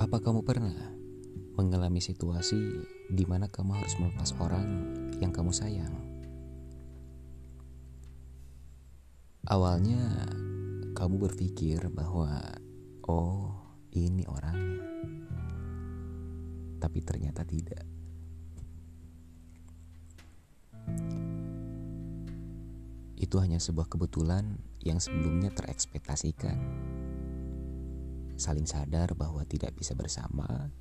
Apa kamu pernah mengalami situasi di mana kamu harus melepas orang yang kamu sayang? Awalnya kamu berpikir bahwa oh, ini orangnya. Tapi ternyata tidak. Itu hanya sebuah kebetulan yang sebelumnya terekspektasikan saling sadar bahwa tidak bisa bersama,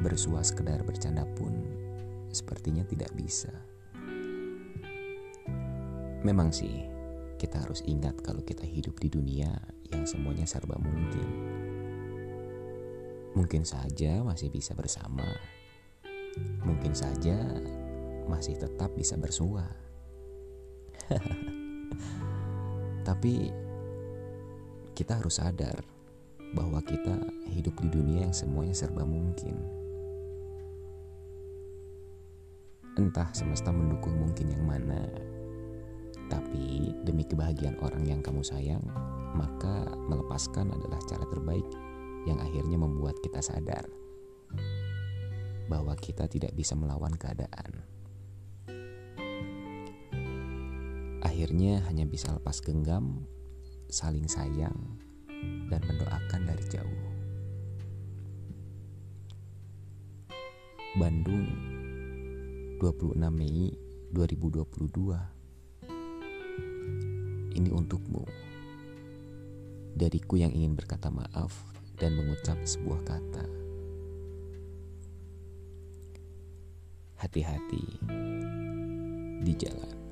bersua sekedar bercanda pun sepertinya tidak bisa. Memang sih, kita harus ingat kalau kita hidup di dunia yang semuanya serba mungkin. Mungkin saja masih bisa bersama. Mungkin saja masih tetap bisa bersua. Tapi kita harus sadar bahwa kita hidup di dunia yang semuanya serba mungkin. Entah semesta mendukung mungkin yang mana, tapi demi kebahagiaan orang yang kamu sayang, maka melepaskan adalah cara terbaik yang akhirnya membuat kita sadar bahwa kita tidak bisa melawan keadaan. Akhirnya hanya bisa lepas genggam, saling sayang, dan mendoakan dari jauh. Bandung 26 Mei 2022 Ini untukmu. Dariku yang ingin berkata maaf dan mengucap sebuah kata. Hati-hati di jalan